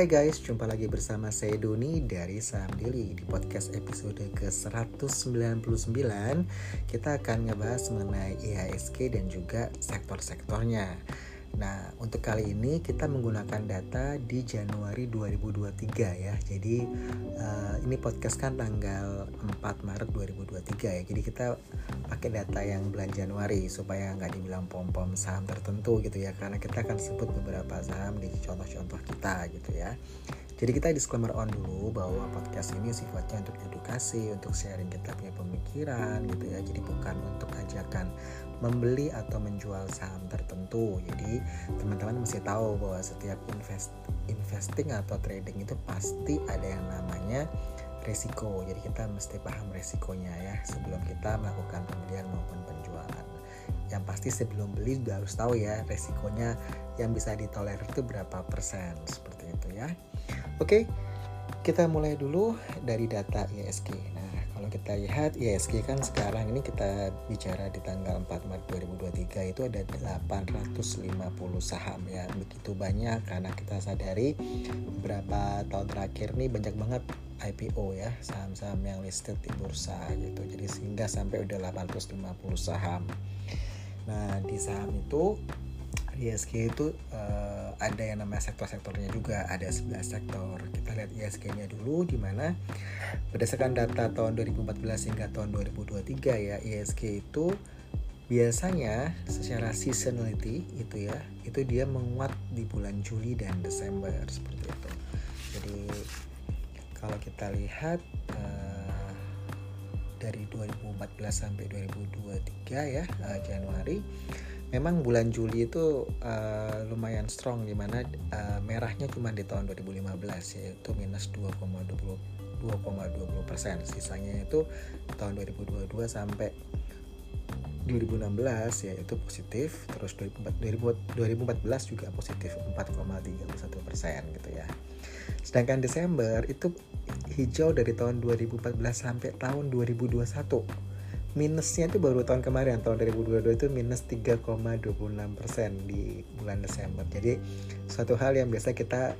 Hai guys, jumpa lagi bersama saya Doni dari Saham Daily. Di podcast episode ke-199 Kita akan ngebahas mengenai IHSG dan juga sektor-sektornya Nah, untuk kali ini kita menggunakan data di Januari 2023 ya. Jadi uh, ini podcast kan tanggal 4 Maret 2023 ya. Jadi kita pakai data yang bulan Januari supaya nggak dibilang pom-pom saham tertentu gitu ya. Karena kita akan sebut beberapa saham di contoh-contoh kita gitu ya. Jadi kita disclaimer on dulu bahwa podcast ini sifatnya untuk edukasi, untuk sharing kita punya pemikiran gitu ya. Jadi bukan untuk ajakan membeli atau menjual saham tertentu. Jadi teman-teman mesti tahu bahwa setiap invest investing atau trading itu pasti ada yang namanya resiko. Jadi kita mesti paham resikonya ya sebelum kita melakukan pembelian maupun penjualan. Yang pasti sebelum beli juga harus tahu ya resikonya yang bisa ditolerir itu berapa persen seperti itu ya. Oke, kita mulai dulu dari data ISG. Kita lihat ISG kan sekarang ini kita bicara di tanggal 4 Maret 2023 itu ada 850 saham ya. Begitu banyak karena kita sadari beberapa tahun terakhir nih banyak banget IPO ya, saham-saham yang listed di bursa gitu. Jadi sehingga sampai udah 850 saham. Nah, di saham itu ISG itu uh, ada yang namanya sektor-sektornya juga ada 11 sektor. Kita lihat ISG-nya dulu di mana berdasarkan data tahun 2014 hingga tahun 2023 ya ISG itu biasanya secara seasonality itu ya itu dia menguat di bulan Juli dan Desember seperti itu. Jadi kalau kita lihat uh, dari 2014 sampai 2023 ya uh, Januari memang bulan Juli itu uh, lumayan strong di mana uh, merahnya cuma di tahun 2015 yaitu minus 2,20 2,20 persen. Sisanya itu tahun 2022 sampai 2016 ya itu positif. Terus 2014 juga positif 4,31 persen gitu ya. Sedangkan Desember itu hijau dari tahun 2014 sampai tahun 2021 minusnya itu baru tahun kemarin tahun 2022 itu minus 3,26 persen di bulan Desember. Jadi suatu hal yang biasa kita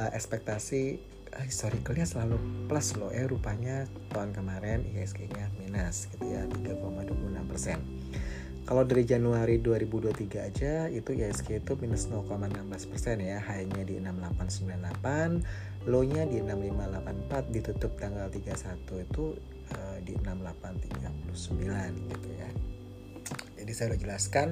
uh, ekspektasi uh, historicalnya selalu plus loh ya rupanya tahun kemarin ISG-nya minus gitu ya 3,26 persen. Kalau dari Januari 2023 aja itu ISG itu minus 0,16 persen ya high-nya di 6898 low-nya di 6584 ditutup tanggal 31 itu di 6839 gitu ya jadi saya udah jelaskan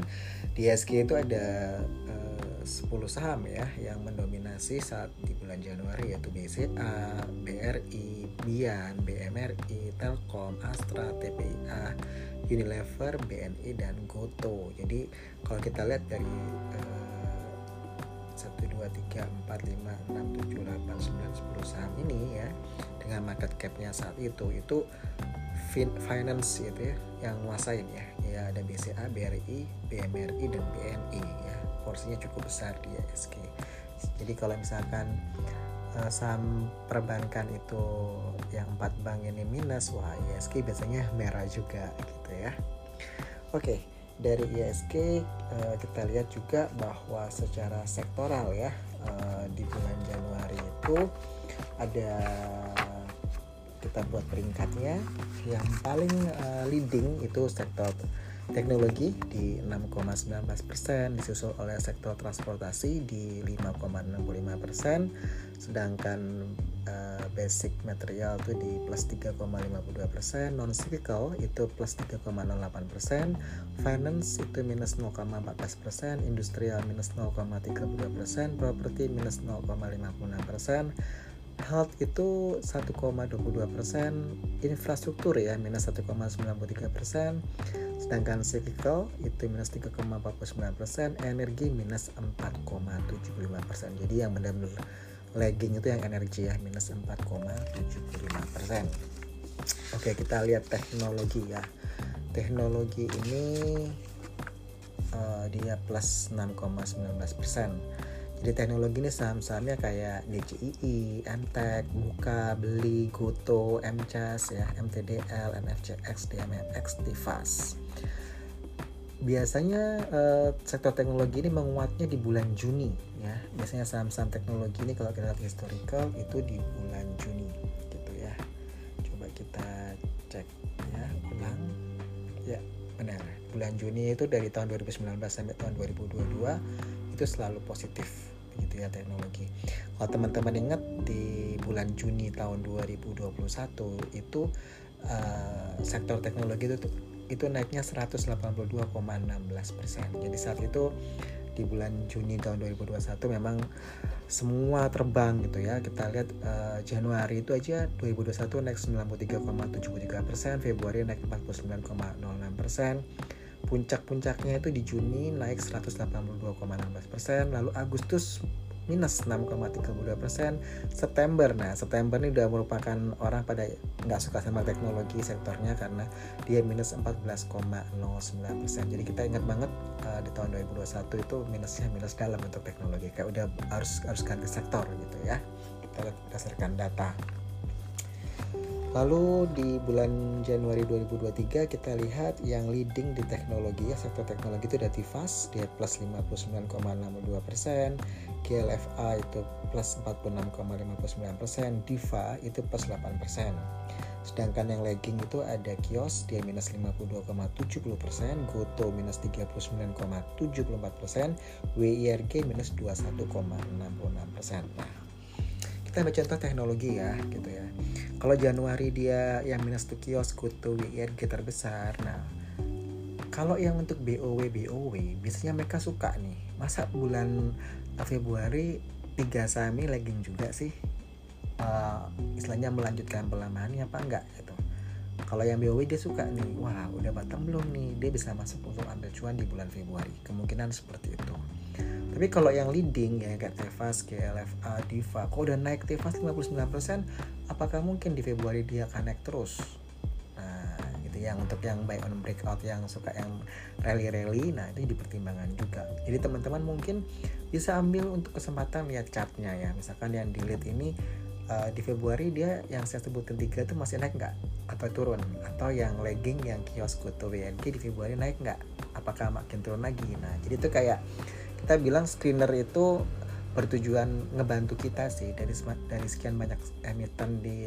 di SG itu ada uh, 10 saham ya yang mendominasi saat di bulan Januari yaitu BCA, BRI, Bian, BMRI, Telkom, Astra, TPIA, Unilever, BNI dan Goto. Jadi kalau kita lihat dari uh, 1 2 3 4 5 6 7 8 9 10 saham ini ya dengan market capnya saat itu itu fin finance gitu ya yang nguasain ya. Ya ada BCA, BRI, BMRI dan BNI ya. Porsinya cukup besar di ISG jadi kalau misalkan uh, saham perbankan itu yang empat bank ini minus wah ISG biasanya merah juga gitu ya. Oke dari ISG uh, kita lihat juga bahwa secara sektoral ya uh, di bulan Januari itu ada kita buat peringkatnya. Yang paling uh, leading itu sektor teknologi di 6,19 persen disusul oleh sektor transportasi di 5,65 persen sedangkan uh, basic material itu di plus 3,52 persen non cyclical itu plus 3,08 persen finance itu minus 0,14 persen industrial minus 0,32 persen properti minus 0,56 persen health itu 1,22 persen, infrastruktur ya minus 1,93 persen, sedangkan cyclical itu minus 3,49 persen, energi minus 4,75 persen. Jadi yang benar-benar lagging itu yang energi ya minus 4,75 persen. Oke kita lihat teknologi ya. Teknologi ini uh, dia plus 6,19 persen jadi teknologi ini saham-sahamnya kayak DCII, MTEK, Buka, Beli, Goto, MCAS, ya, MTDL, NFCX, DMX, Tifas. biasanya uh, sektor teknologi ini menguatnya di bulan Juni ya. Biasanya saham-saham teknologi ini kalau kita lihat historical itu di bulan Juni gitu ya. Coba kita cek ya ulang. Ya benar. Bulan Juni itu dari tahun 2019 sampai tahun 2022 itu selalu positif begitu ya teknologi kalau teman-teman ingat di bulan Juni tahun 2021 itu uh, sektor teknologi itu itu naiknya 182,16 persen. Jadi saat itu di bulan Juni tahun 2021 memang semua terbang gitu ya. Kita lihat uh, Januari itu aja 2021 naik 93,73 persen, Februari naik 49,06 persen. Puncak-puncaknya itu di Juni naik 182,16 persen, lalu Agustus minus 6,32 persen September. Nah September ini udah merupakan orang pada nggak suka sama teknologi sektornya karena dia minus 14,09 persen. Jadi kita ingat banget uh, di tahun 2021 itu minusnya minus dalam untuk teknologi kayak udah harus harus ganti sektor gitu ya. Kita berdasarkan data Lalu di bulan Januari 2023 kita lihat yang leading di teknologi ya sektor teknologi itu ada Tivas dia plus 59,62 persen, GLFA itu plus 46,59 persen, Diva itu plus 8 persen. Sedangkan yang lagging itu ada Kios dia minus 52,70 persen, Goto minus 39,74 persen, WIRG minus 21,66 persen. Nah, kita ambil contoh teknologi ya gitu ya. Kalau Januari dia yang minus tuh kios kutu WIRG terbesar. Nah kalau yang untuk BOW BOW biasanya mereka suka nih. Masa bulan Februari tiga saham lagging juga sih? Uh, istilahnya melanjutkan pelamahannya apa enggak gitu. Kalau yang BOW dia suka nih wah udah batang belum nih? Dia bisa masuk untuk ambil cuan di bulan Februari. Kemungkinan seperti itu tapi kalau yang leading ya kayak Tevas, KLFA, Diva, kok udah naik Tevas 59%, apakah mungkin di Februari dia akan naik terus? Nah, gitu yang untuk yang buy on breakout yang suka yang rally-rally, nah itu dipertimbangkan juga. Jadi teman-teman mungkin bisa ambil untuk kesempatan lihat chartnya ya. Misalkan yang di lead ini uh, di Februari dia yang saya sebutin tiga itu masih naik nggak atau turun atau yang lagging yang kios kutu WNG di Februari naik nggak apakah makin turun lagi nah jadi itu kayak kita bilang screener itu bertujuan ngebantu kita sih. Dari dari sekian banyak emiten di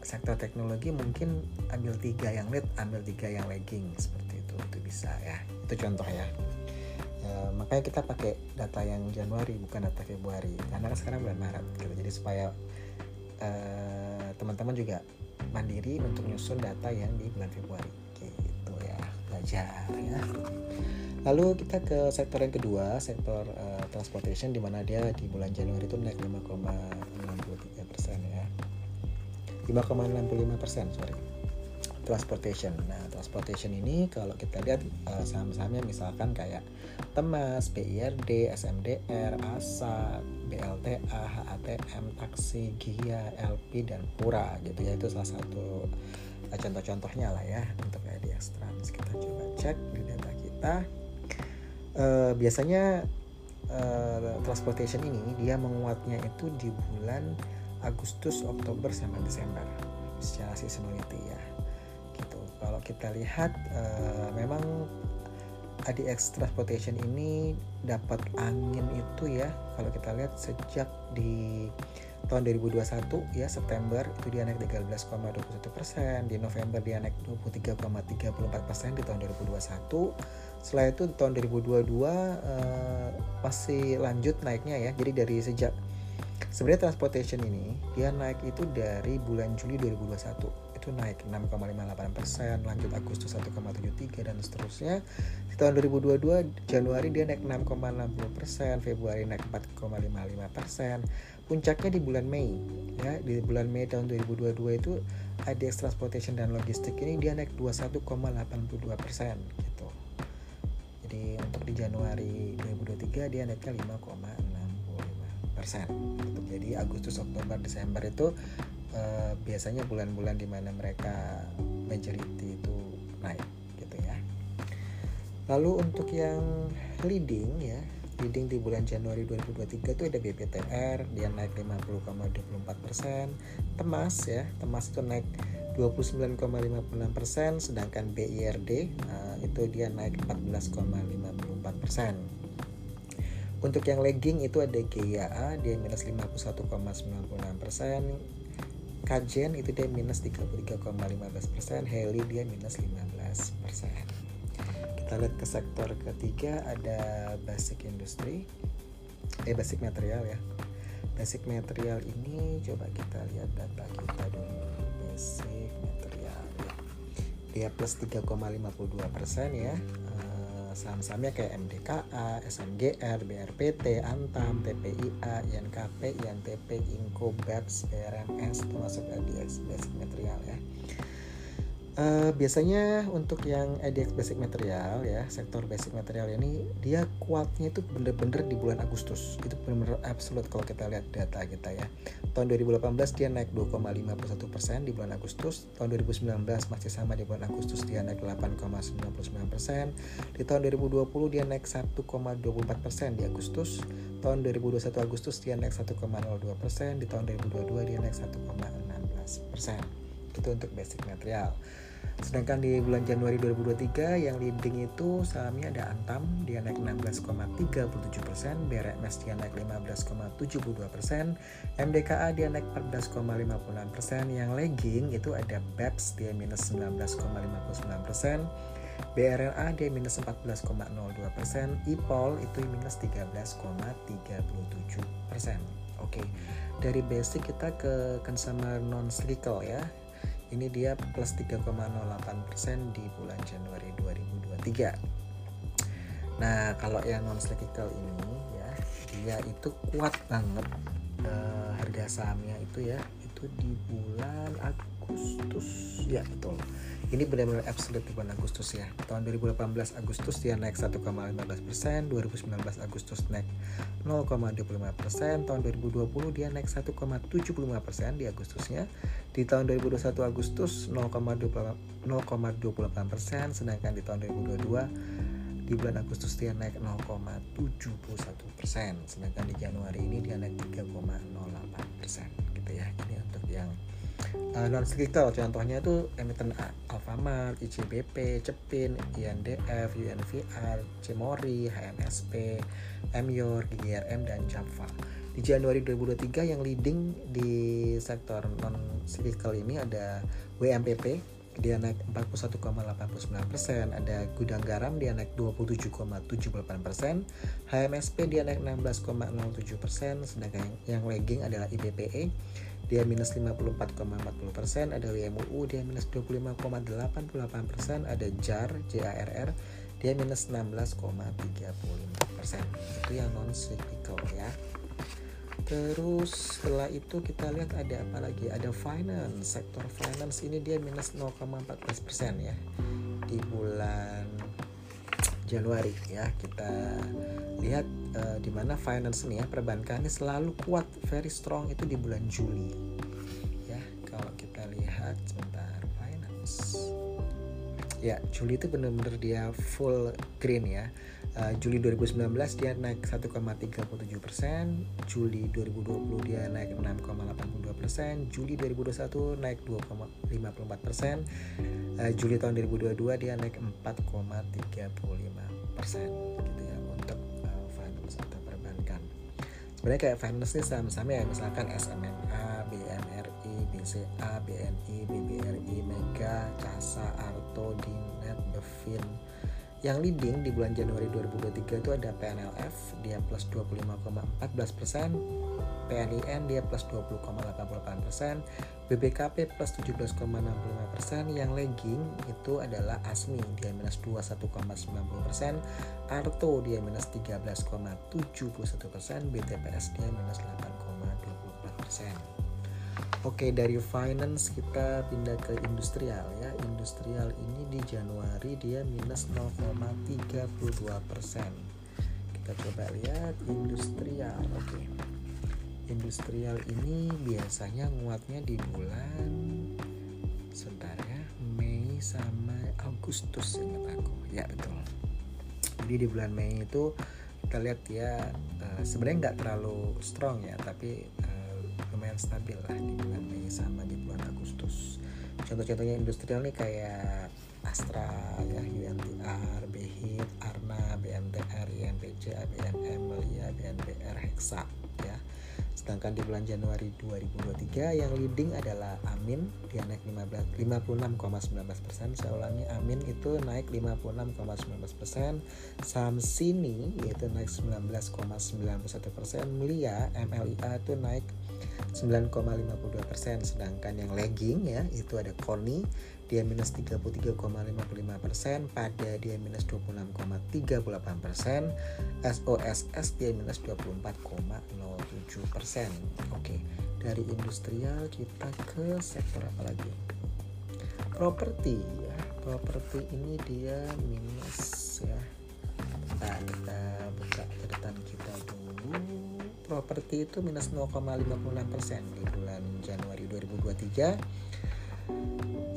sektor teknologi mungkin ambil tiga yang lead ambil tiga yang lagging seperti itu itu bisa ya. Itu contoh ya. E, makanya kita pakai data yang Januari bukan data Februari. Karena kan sekarang bulan Maret gitu. Jadi supaya eh, teman-teman juga mandiri untuk nyusun data yang di bulan Februari. Gitu ya belajar ya Lalu kita ke sektor yang kedua, sektor uh, transportation di mana dia di bulan Januari itu naik 5,63 persen ya, 5,65 persen sorry. Transportation. Nah, transportation ini kalau kita lihat uh, saham-sahamnya misalkan kayak Temas, BIRD, SMDR, ASA, BLTA, HATM, Taksi, Gia, LP dan Pura gitu ya itu salah satu uh, contoh-contohnya lah ya untuk IDX Trans. Kita coba cek di data kita uh, biasanya uh, transportation ini dia menguatnya itu di bulan Agustus, Oktober sampai Desember. Secara seasonality ya. Gitu. Kalau kita lihat uh, memang ADX Transportation ini dapat angin itu ya. Kalau kita lihat sejak di tahun 2021 ya September itu dia naik 13,21 persen. Di November dia naik 23,34 persen di tahun 2021 setelah itu tahun 2022 uh, masih lanjut naiknya ya. Jadi dari sejak sebenarnya transportation ini dia naik itu dari bulan Juli 2021 itu naik 6,58 persen lanjut Agustus 1,73 dan seterusnya. Di tahun 2022 Januari dia naik 6,60 persen Februari naik 4,55 persen. Puncaknya di bulan Mei ya. Di bulan Mei tahun 2022 itu ADX Transportation dan Logistik ini dia naik 21,82 persen gitu jadi untuk di Januari 2023 dia naiknya 5,65 persen. Gitu. jadi Agustus Oktober Desember itu uh, biasanya bulan-bulan di mana mereka majority itu naik gitu ya. Lalu untuk yang leading ya leading di bulan Januari 2023 itu ada BPTR dia naik 50,24 persen. Temas ya Temas itu naik 29,56 persen sedangkan BIRD uh, itu dia naik 14,54 persen. Untuk yang lagging itu ada GIA dia minus 51,96 persen. Kajen itu dia minus 33,15 persen. Heli dia minus 15 persen. Kita lihat ke sektor ketiga ada basic industry. Eh basic material ya. Basic material ini coba kita lihat data kita dulu basic material ya dia plus 3,52 persen ya eh, saham-sahamnya kayak MDKA, SMGR, BRPT, Antam, TPIA, INKP, INTP, Inco, BEPS, BRMS termasuk ADX Basic Material ya. Uh, biasanya untuk yang EDX basic material ya sektor basic material ini dia kuatnya itu bener-bener di bulan Agustus. Itu bener-bener absolut kalau kita lihat data kita ya. Tahun 2018 dia naik 2,51 persen di bulan Agustus. Tahun 2019 masih sama di bulan Agustus dia naik 8,99 persen. Di tahun 2020 dia naik 1,24 persen di Agustus. Tahun 2021 Agustus dia naik 1,02 persen. Di tahun 2022 dia naik 1,16 persen. Itu untuk basic material Sedangkan di bulan Januari 2023 yang leading itu sahamnya ada Antam dia naik 16,37%, BRMS dia naik 15,72%, MDKA dia naik 14,56%, yang lagging itu ada BEPS dia minus 19,59%, BRLA dia minus 14,02%, IPOL itu minus 13,37%. Oke, dari basic kita ke consumer non cyclical ya ini dia plus 3,08% di bulan Januari 2023 nah kalau yang non cyclical ini ya dia itu kuat banget. Uh, harga sahamnya itu ya itu di bulan Agustus. Ya betul. Ini benar-benar absolute di bulan Agustus ya. Tahun 2018 Agustus dia naik 1,15 persen 2019 Agustus naik 0,25 persen tahun 2020 dia naik 1,75 persen di Agustusnya di tahun 2021 Agustus 0,28 persen sedangkan di tahun 2022 di bulan Agustus dia naik 0,71 persen sedangkan di Januari ini dia naik 3,08 persen gitu ya ini untuk yang uh, non cyclical contohnya itu emiten Alfamart, ICBP, Cepin, INDF, UNVR, Cemori, HMSP, Myor, GRM dan Java. Di Januari 2023 yang leading di sektor non cyclical ini ada WMPP dia naik 41,89 persen. Ada gudang garam dia naik 27,78 persen. HMSP dia naik 16,07 persen. Sedangkan yang, yang lagging adalah IBPE dia minus 54,40 persen. Ada WMUU dia minus 25,88 persen. Ada JAR JARR dia minus 16,35 persen. Itu yang non cyclical ya Terus setelah itu kita lihat ada apa lagi? Ada finance, sektor finance ini dia minus 0,14% ya di bulan Januari ya. Kita lihat uh, di mana finance nih ya perbankan ini selalu kuat, very strong itu di bulan Juli. Ya, kalau kita lihat sebentar finance. Ya, Juli itu benar-benar dia full green ya uh, Juli 2019 dia naik 1,37 persen, Juli 2020 dia naik 6,82 persen, Juli 2021 naik 2,54 persen, uh, Juli tahun 2022 dia naik 4,35 persen gitu ya untuk uh, finance atau perbankan. Sebenarnya kayak finance ini saham-saham ya misalkan SMMA, BMRI, BCA, BNI, BBRI, Mega, Casa, Arto, Dinet, Bevin, yang leading di bulan Januari 2023 itu ada PNLF dia plus 25,14 persen, PNIN dia plus 20,88 persen, BBKP plus 17,65 persen, yang lagging itu adalah ASMI dia minus 21,90 persen, Arto dia minus 13,71 persen, BTPS dia minus 8,24 persen. Oke dari finance kita pindah ke industrial ya. Industrial ini di Januari dia minus 0,32 persen. Kita coba lihat industrial Oke. Industrial ini biasanya nguatnya di bulan Sebentar ya Mei sama Agustus ingat aku. Ya betul. Jadi di bulan Mei itu kita lihat dia uh, sebenarnya nggak terlalu strong ya tapi uh, lumayan stabil lah di bulan Mei sama di bulan Agustus. Contoh-contohnya industrial nih kayak Astra ya UNTR, BHIT, Arna, BMTR, INPC, ABMM, Melia, BNPR, Hexa ya Sedangkan di bulan Januari 2023 yang leading adalah Amin dia naik 15 56,19%. Saya ulangi Amin itu naik 56,19%. Samsini yaitu naik 19,91%. Melia MLIA itu naik 9,52%. Sedangkan yang lagging ya itu ada Koni dia minus 33,55 persen, pada dia minus 26,38 persen, SOSS dia minus 24,07 persen. Oke, dari industrial kita ke sektor apa lagi? Properti ya, properti ini dia minus ya. Nah, kita buka catatan kita dulu. Properti itu minus 0,56 persen di bulan Januari 2023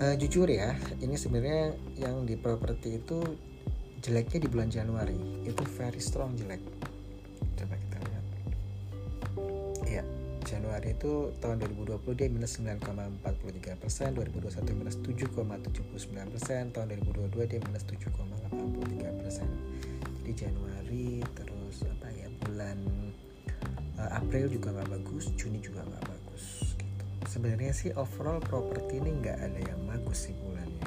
uh, jujur ya ini sebenarnya yang di properti itu jeleknya di bulan Januari. Itu very strong jelek. Coba kita lihat. Ya Januari itu tahun 2020 dia minus 9,43 persen 2021 minus 7,79 persen tahun 2022 dia minus 7,83 persen. Jadi Januari terus apa ya bulan uh, April juga nggak bagus Juni juga nggak bagus sebenarnya sih overall properti ini nggak ada yang bagus sih bulannya.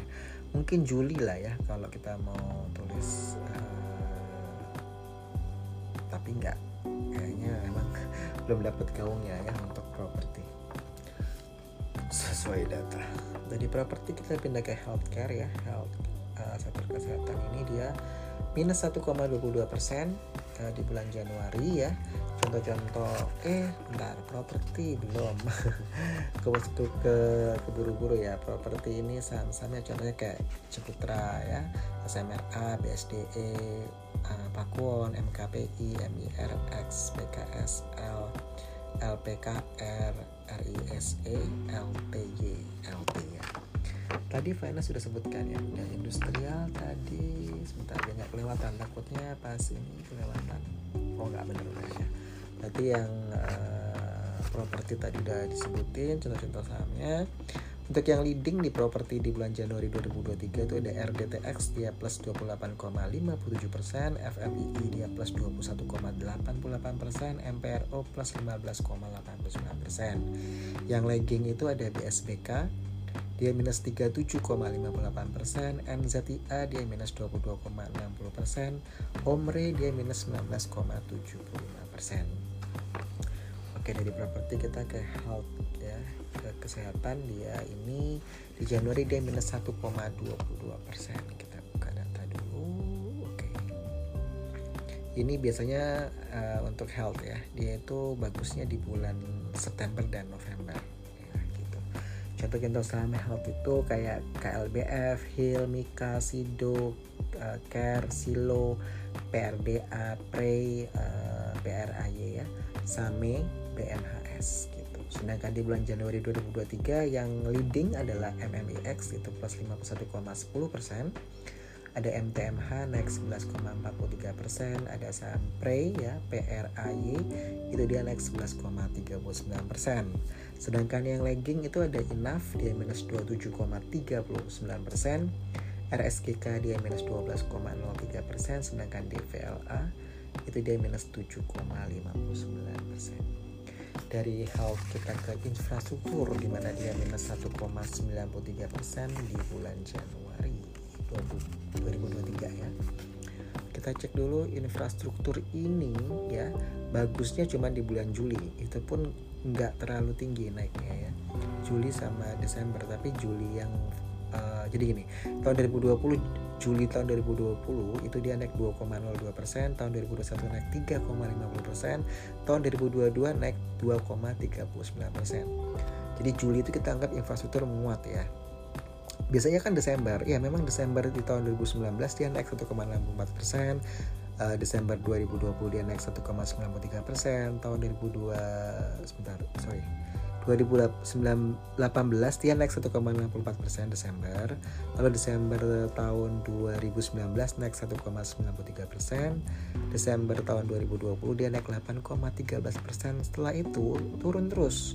Mungkin Juli lah ya kalau kita mau tulis uh, tapi nggak. Kayaknya emang belum dapat gaungnya ya untuk properti. Sesuai data. Dari properti kita pindah ke healthcare ya health uh, sektor kesehatan ini dia minus 1,22 persen uh, di bulan Januari ya contoh-contoh eh bentar properti belum? Ke ke keburu-buru ya properti ini saham-sahamnya contohnya kayak Ciputra ya SMRA BSDE Pakuwon MKPI MIRX BKSL LPKR RISE LPY LP ya. Tadi finance sudah sebutkan ya dan industrial tadi sebentar dia nggak kelewatan takutnya pas ini kelewatan. Oh nggak benar ya berarti yang uh, properti tadi udah disebutin contoh-contoh sahamnya untuk yang leading di properti di bulan Januari 2023 itu ada RDTX dia plus 28,57 persen, FMII dia plus 21,88 persen, MPRO plus 15,89 persen. Yang lagging itu ada BSBK dia minus 37,58 persen, NZIA dia minus 22,60 persen, Omre dia minus 19,75 persen. Oke dari properti kita ke health ya. Ke kesehatan dia ini di Januari dia minus 1,22 persen. Kita buka data dulu. Oke. Ini biasanya uh, untuk health ya. Dia itu bagusnya di bulan September dan November ya, gitu. contoh contoh saham health itu kayak KLBF, Hill, Mika, Sido, uh, Care, Silo, PRDA, Prey, ya, Same, BNHS gitu. Sedangkan di bulan Januari 2023 yang leading adalah MMIX itu plus 51,10 persen. Ada MTMH naik 11,43 persen, ada saham Prey ya PRAY itu dia naik 11,39 persen. Sedangkan yang lagging itu ada INAF dia minus 27,39 persen, RSGK dia minus 12,03 persen, sedangkan DVLA itu dia minus 7,59 persen dari health kita ke infrastruktur di mana dia minus 1,93 persen di bulan Januari 2023 ya. Kita cek dulu infrastruktur ini ya bagusnya cuma di bulan Juli. Itu pun nggak terlalu tinggi naiknya ya. Juli sama Desember tapi Juli yang uh, jadi gini tahun 2020 Juli tahun 2020 itu dia naik 2,02 persen tahun 2021 naik 3,50 persen tahun 2022 naik 2,39 persen. Jadi Juli itu kita anggap infrastruktur menguat ya. Biasanya kan Desember ya memang Desember di tahun 2019 dia naik 1,64 persen uh, Desember 2020 dia naik 1,93 persen tahun 2002 sebentar sorry 2018 dia naik 1,64 persen Desember. Lalu Desember tahun 2019 naik 1,93 persen. Desember tahun 2020 dia naik 8,13 persen. Setelah itu turun terus.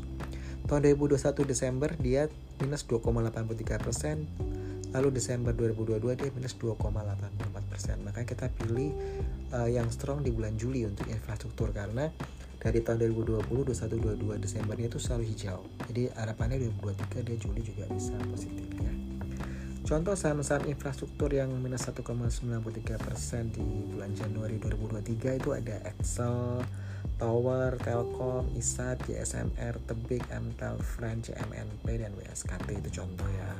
Tahun 2021 Desember dia minus 2,83 persen. Lalu Desember 2022 dia minus 2,84 persen. Makanya kita pilih uh, yang strong di bulan Juli untuk infrastruktur karena dari tahun 2020 21 22 Desembernya itu selalu hijau jadi harapannya 2023 dia Juli juga bisa positif ya Contoh saham-saham infrastruktur yang minus 1,93% di bulan Januari 2023 itu ada Excel, Tower, Telkom, ISAT, JSMR, Tebik, MTEL, French, MNP, dan WSKT itu contoh ya.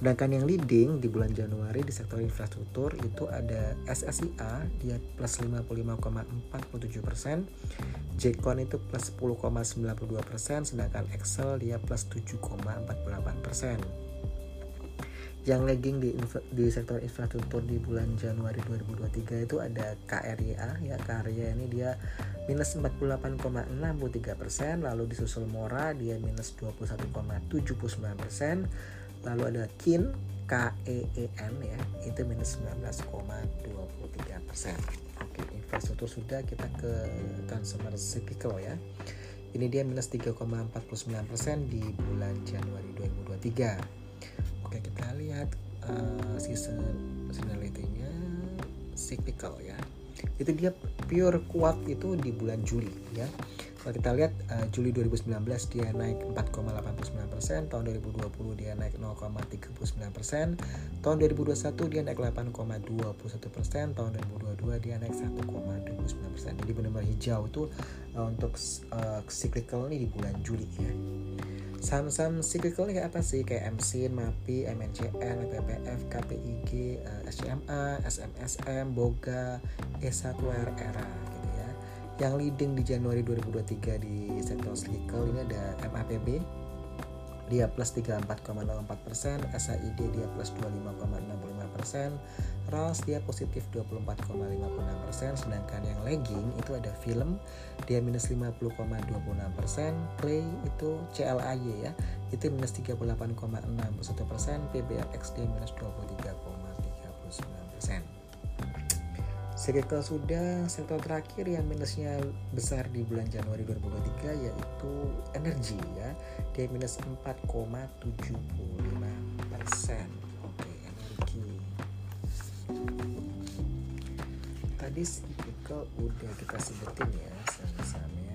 Sedangkan yang leading di bulan Januari di sektor infrastruktur itu ada SSIA dia plus 55,47 persen, Jcon itu plus 10,92 persen, sedangkan Excel dia plus 7,48 persen. Yang lagging di, di sektor infrastruktur di bulan Januari 2023 itu ada KRYA ya KRYA ini dia minus 48,63 persen, lalu disusul Mora dia minus 21,79 persen lalu ada KIN KEEN ya itu minus 19,23 persen. Oke infrastruktur sudah kita ke consumer cyclical ya. Ini dia minus 3,49 persen di bulan Januari 2023 oke kita lihat uh, season seasonality-nya cyclical ya. Itu dia pure kuat itu di bulan Juli ya kalau kita lihat uh, Juli 2019 dia naik 4,89 persen, tahun 2020 dia naik 0,39 persen, tahun 2021 dia naik 8,21 persen, tahun 2022 dia naik 1,29 persen. Jadi benar-benar hijau itu uh, untuk uh, cyclical ini di bulan Juli ya. Saham-saham cyclical ini kayak apa sih? Kayak MSIN, MAPI, MNCN, PPF, KPIG, uh, SCMA, SMSM, Boga, E1R, ERA yang leading di Januari 2023 di sektor cyclical ini ada MAPB dia plus 34,04 persen, SAID dia plus 25,65 persen, RALS dia positif 24,56 persen, sedangkan yang lagging itu ada film dia minus 50,26 persen, Play itu CLAY ya itu minus 38,61 persen, PBRX dia minus 23,39 persen. Cyclical sudah sektor terakhir yang minusnya besar di bulan Januari 2023 yaitu energi ya. Dia minus 4,75 persen. Oke energi. Tadi cyclical udah kita sebutin ya sama-sama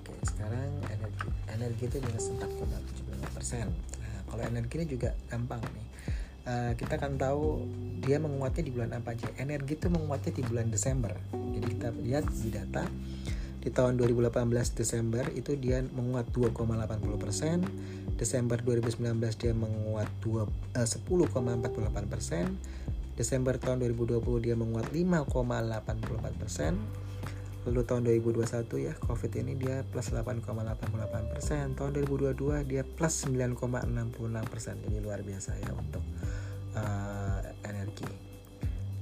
oke sekarang energi energi itu minus 4,75 persen. Nah kalau energi ini juga gampang nih uh, kita akan tahu dia menguatnya di bulan apa aja. Energi itu menguatnya di bulan Desember. Jadi kita lihat di data di tahun 2018 Desember itu dia menguat 2,80 persen. Desember 2019 dia menguat 2, uh, 10,48 persen. Desember tahun 2020 dia menguat 5,84 persen. Lalu tahun 2021 ya COVID ini dia plus 8,88 persen. Tahun 2022 dia plus 9,66 persen. Jadi luar biasa ya untuk uh, energi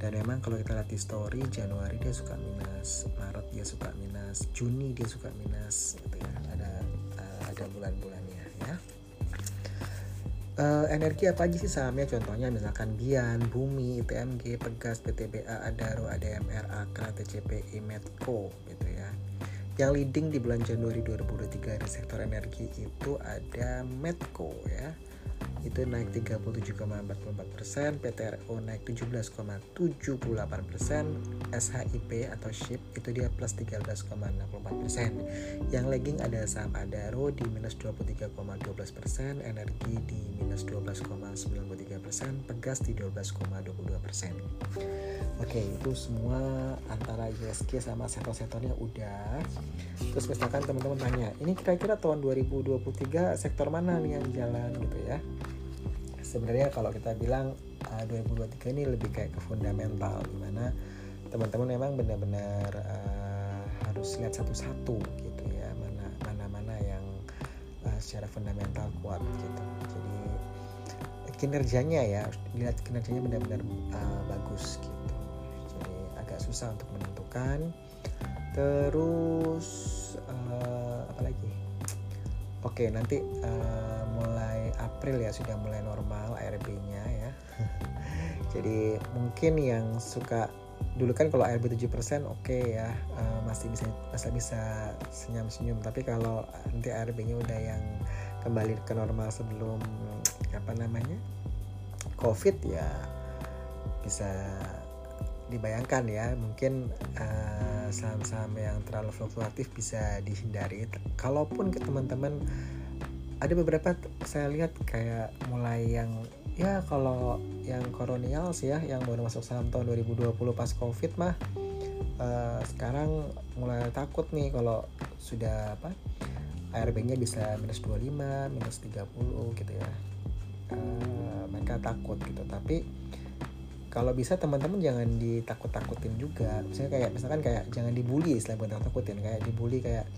dan memang kalau kita lihat di story Januari dia suka minus Maret dia suka minus Juni dia suka minus gitu ya ada uh, ada bulan-bulannya ya uh, energi apa aja sih sahamnya? Contohnya misalkan Bian, Bumi, ITMG, Pegas, PTBA, Adaro, ADMR, Akra, TCPI, Medco gitu ya. Yang leading di bulan Januari 2023 di sektor energi itu ada Medco ya itu naik 37,44 persen, PTRO naik 17,78 persen, SHIP atau SHIP itu dia plus 13,64 persen. Yang lagging ada saham Adaro di minus 23,12 persen, Energi di minus 12,93 persen, Pegas di 12,22 persen. Oke itu semua antara ISG sama sektor-sektornya udah. Terus misalkan teman-teman tanya, ini kira-kira tahun 2023 sektor mana nih yang jalan gitu ya? Sebenarnya kalau kita bilang uh, 2023 ini lebih kayak ke fundamental di mana teman-teman memang benar-benar uh, harus lihat satu-satu gitu ya mana mana mana yang uh, secara fundamental kuat gitu. Jadi kinerjanya ya dilihat kinerjanya benar-benar uh, bagus gitu. Jadi agak susah untuk menentukan. Terus uh, apa lagi? Oke nanti uh, mulai April ya sudah mulai normal ARB-nya ya. Jadi mungkin yang suka dulu kan kalau ARB 7% oke okay ya uh, masih bisa masih bisa senyum-senyum. Tapi kalau nanti ARB-nya udah yang kembali ke normal sebelum apa namanya COVID ya bisa dibayangkan ya. Mungkin uh, saham-saham yang terlalu fluktuatif bisa dihindari. Kalaupun ke teman-teman ada beberapa saya lihat kayak mulai yang ya kalau yang kolonial sih ya yang baru masuk saham tahun 2020 pas covid mah uh, sekarang mulai takut nih kalau sudah apa ARB-nya bisa minus 25, minus 30 gitu ya. Uh, mereka takut gitu. Tapi kalau bisa teman-teman jangan ditakut-takutin juga misalnya kayak misalkan kayak jangan dibully selain bukan takutin kayak dibully kayak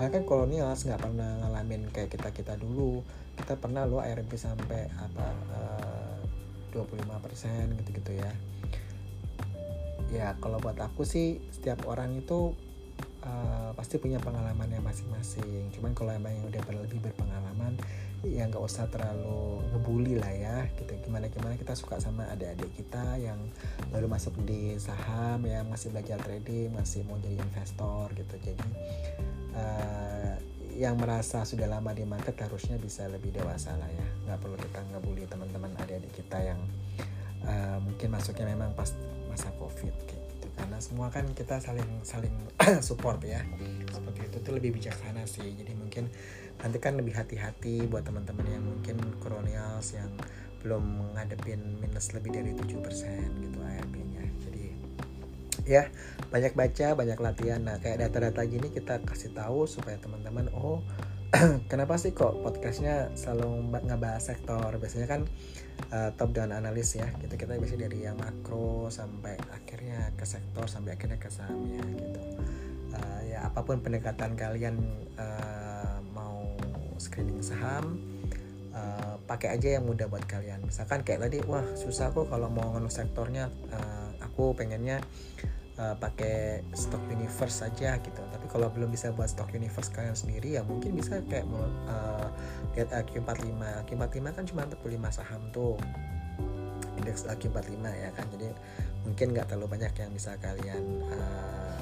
karena kan kolonial nggak pernah ngalamin kayak kita kita dulu. Kita pernah lo ARB sampai apa eh, uh, 25% gitu-gitu ya. Ya kalau buat aku sih setiap orang itu uh, pasti punya pengalaman yang masing-masing. Cuman kalau emang yang udah lebih berpengalaman ya nggak usah terlalu ngebully lah ya gitu. Gimana gimana kita suka sama adik-adik kita yang baru masuk di saham ya masih belajar trading masih mau jadi investor gitu. Jadi uh, yang merasa sudah lama di market harusnya bisa lebih dewasa lah ya. Nggak perlu kita ngebully teman-teman adik-adik kita yang uh, mungkin masuknya memang pas masa covid gitu. Karena semua kan kita saling saling support ya. Seperti itu tuh lebih bijaksana sih. Jadi mungkin nanti kan lebih hati-hati buat teman-teman yang mungkin kolonials yang belum ngadepin minus lebih dari 7% gitu ARB-nya ya. Banyak baca banyak latihan. Nah kayak data-data gini kita kasih tahu supaya teman-teman oh kenapa sih kok podcastnya selalu ngebahas sektor? Biasanya kan uh, top down analis ya. Gitu kita biasanya dari yang makro sampai akhirnya ke sektor sampai akhirnya ke sahamnya gitu. Uh, ya apa pun pendekatan kalian uh, screening saham uh, pakai aja yang mudah buat kalian. Misalkan kayak tadi wah susah kok kalau mau ngeluh sektornya. Uh, aku pengennya uh, pakai stock universe saja gitu. Tapi kalau belum bisa buat stock universe kalian sendiri ya mungkin bisa kayak uh, lihat AQ45 AQ45 kan cuma 45 saham tuh. Indeks AQ45 ya kan. Jadi mungkin nggak terlalu banyak yang bisa kalian uh,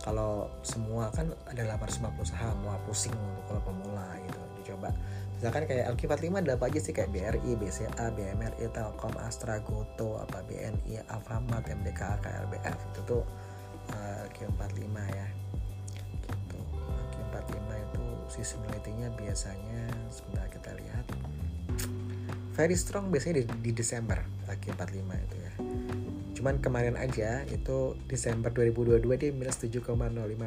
kalau semua kan ada 850 saham wah pusing untuk kalau pemula gitu dicoba. Misalkan kayak LQ45 ada apa aja sih? Kayak BRI, BCA, BMRI, Telkom, Astra, Goto, apa BNI, Alfamart, MDK, KLBF itu tuh uh, eh, LQ45 ya. Gitu. LQ45 itu seasonality-nya biasanya sebentar kita lihat. Very strong biasanya di, di Desember LQ45 itu ya cuman kemarin aja itu Desember 2022 dia minus 7,05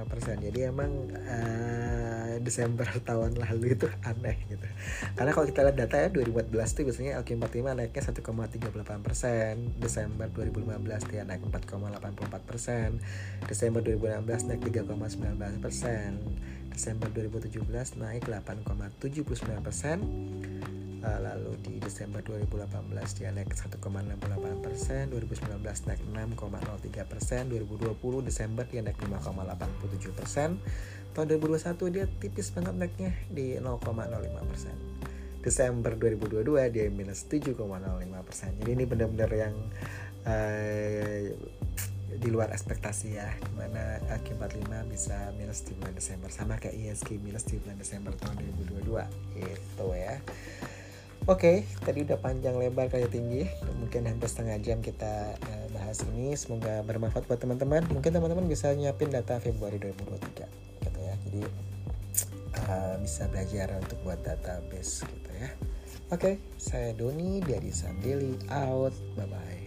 persen. Jadi emang uh, Desember tahun lalu itu aneh gitu. Karena kalau kita lihat data ya 2014 tuh biasanya LQ45 naiknya 1,38 persen. Desember 2015 dia naik 4,84 persen. Desember 2016 naik 3,19 persen. Desember 2017 naik 8,79 persen lalu di Desember 2018 dia naik 1,68 persen 2019 naik 6,03 persen 2020 Desember dia naik 5,87 persen. Tahun 2021 dia tipis banget naiknya di 0,05 persen. Desember 2022 dia minus 7,05 persen. Jadi ini benar-benar yang uh, di luar ekspektasi ya di mana AK45 bisa minus di bulan Desember. Sama kayak ISG minus di bulan Desember tahun 2022 itu ya Oke, okay, tadi udah panjang lebar kayak tinggi. Mungkin hampir setengah jam kita uh, bahas ini. Semoga bermanfaat buat teman-teman. Mungkin teman-teman bisa nyiapin data Februari 2023 gitu ya. Jadi uh, bisa belajar untuk buat database gitu ya. Oke, okay, saya Doni dari Sam Daily out. Bye bye.